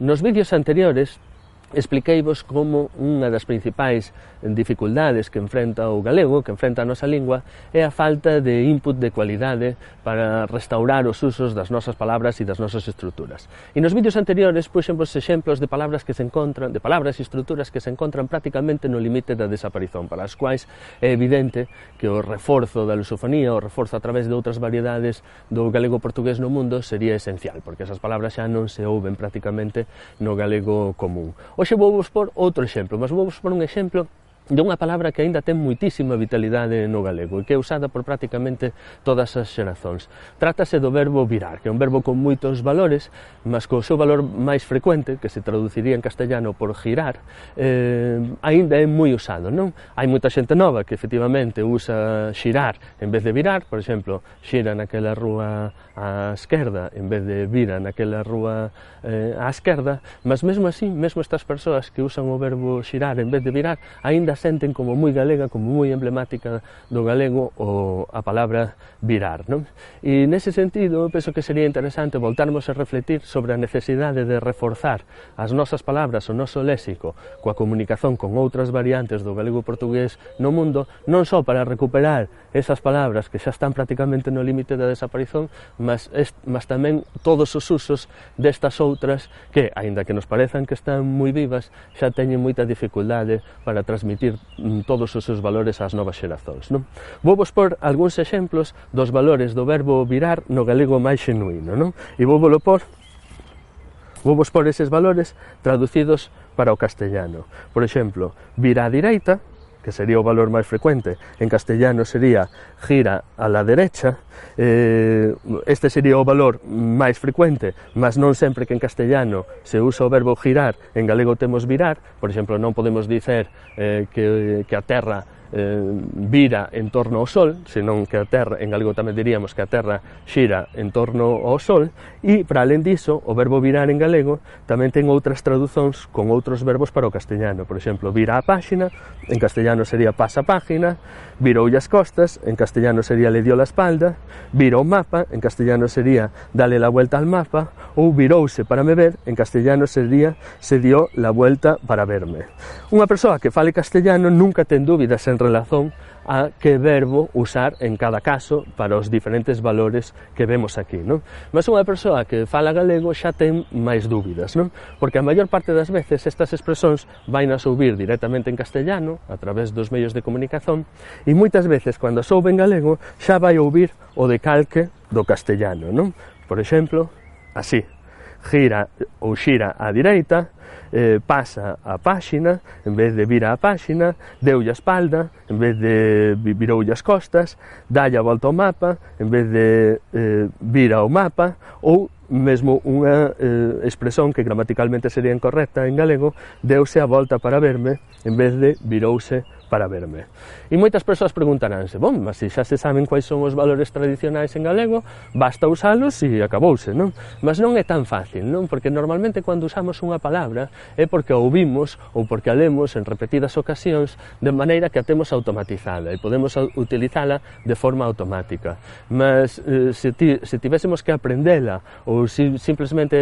En los vídeos anteriores expliqueivos como unha das principais dificultades que enfrenta o galego, que enfrenta a nosa lingua, é a falta de input de cualidade para restaurar os usos das nosas palabras e das nosas estruturas. E nos vídeos anteriores puxemos exemplos de palabras que se encontran, de palabras e estruturas que se encontran prácticamente no limite da desaparición, para as quais é evidente que o reforzo da lusofonía, o reforzo a través de outras variedades do galego portugués no mundo sería esencial, porque esas palabras xa non se ouven prácticamente no galego común Hoxe vou vos por outro exemplo, mas vou vos por un exemplo dunha palabra que aínda ten muitísima vitalidade no galego e que é usada por prácticamente todas as xerazóns. Trátase do verbo virar, que é un verbo con moitos valores, mas co seu valor máis frecuente, que se traduciría en castellano por girar, eh, aínda é moi usado, non? Hai moita xente nova que efectivamente usa xirar en vez de virar, por exemplo, xira naquela rúa á esquerda en vez de vira naquela rúa eh, á esquerda, mas mesmo así, mesmo estas persoas que usan o verbo xirar en vez de virar, aínda senten como moi galega, como moi emblemática do galego o a palabra virar, non? E nese sentido, penso que sería interesante voltarmos a refletir sobre a necesidade de reforzar as nosas palabras, o noso léxico, coa comunicación con outras variantes do galego portugués no mundo, non só para recuperar esas palabras que xa están prácticamente no límite da desaparición, mas, est, mas tamén todos os usos destas outras que, aínda que nos parezan que están moi vivas, xa teñen moita dificuldade para transmitir transmitir mm, todos os seus valores ás novas xerazóns. Non? Vou vos por algúns exemplos dos valores do verbo virar no galego máis xenuíno. Non? E vou volo por Vou vos por eses valores traducidos para o castellano. Por exemplo, vira á direita que sería o valor máis frecuente, en castellano sería gira a la derecha, eh, este sería o valor máis frecuente, mas non sempre que en castellano se usa o verbo girar, en galego temos virar, por exemplo, non podemos dicer eh, que, que a terra eh, vira en torno ao Sol, senón que a Terra, en galego tamén diríamos que a Terra xira en torno ao Sol, e, para alén diso, o verbo virar en galego tamén ten outras traduzóns con outros verbos para o castellano. Por exemplo, vira a páxina, en castellano sería pasa página, virou as costas, en castellano sería le dio la espalda, virou o mapa, en castellano sería dale la vuelta al mapa, ou virouse para me ver, en castellano sería se dio la vuelta para verme. Unha persoa que fale castellano nunca ten dúbidas en relación a que verbo usar en cada caso para os diferentes valores que vemos aquí, non? Mas unha persoa que fala galego xa ten máis dúbidas, non? Porque a maior parte das veces estas expresións vai a subir directamente en castellano a través dos medios de comunicación e moitas veces cando soube en galego xa vai ouvir o decalque do castellano, non? Por exemplo, así gira ou xira á direita, eh, pasa a páxina, en vez de vir a páxina, deulle a espalda, en vez de viroulle as costas, dalle a volta ao mapa, en vez de eh, vir ao mapa, ou mesmo unha eh, expresión que gramaticalmente sería incorrecta en galego, deuse a volta para verme, en vez de virouse para verme. E moitas persoas preguntaránse, bom, mas se xa se saben quais son os valores tradicionais en galego, basta usalos e acabouse, non? Mas non é tan fácil, non? Porque normalmente cando usamos unha palabra é porque a ouvimos ou porque a lemos en repetidas ocasións de maneira que a temos automatizada e podemos utilizala de forma automática. Mas eh, se, ti, se tivésemos que aprendela ou si simplemente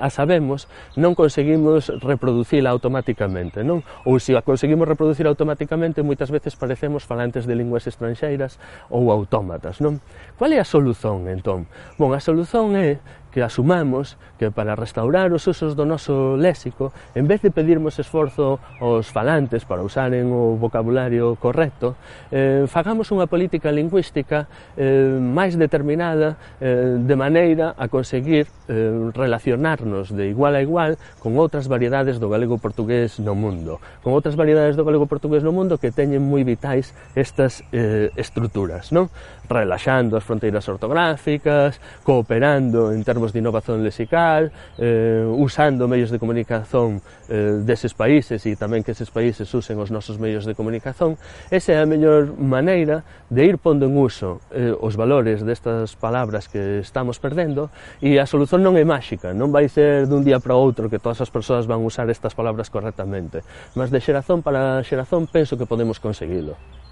a sabemos, non conseguimos reproducila automáticamente, non? Ou se a conseguimos reproducir automáticamente Infelizmente, moitas veces parecemos falantes de linguas estranxeiras ou autómatas, non? Cual é a solución, entón? Bon, a solución é que asumamos que para restaurar os usos do noso léxico, en vez de pedirmos esforzo aos falantes para usaren o vocabulario correcto, eh, fagamos unha política lingüística eh, máis determinada eh, de maneira a conseguir eh, relacionarnos de igual a igual con outras variedades do galego portugués no mundo, con outras variedades do galego portugués no mundo que teñen moi vitais estas eh, estruturas, non? relaxando as fronteiras ortográficas, cooperando en termos de innovación lexical, eh, usando medios de comunicación eh, deses países e tamén que eses países usen os nosos medios de comunicación, esa é a mellor maneira de ir pondo en uso eh, os valores destas palabras que estamos perdendo e a solución non é máxica, non vai ser dun día para outro que todas as persoas van usar estas palabras correctamente, mas de xerazón para xerazón penso que podemos conseguilo.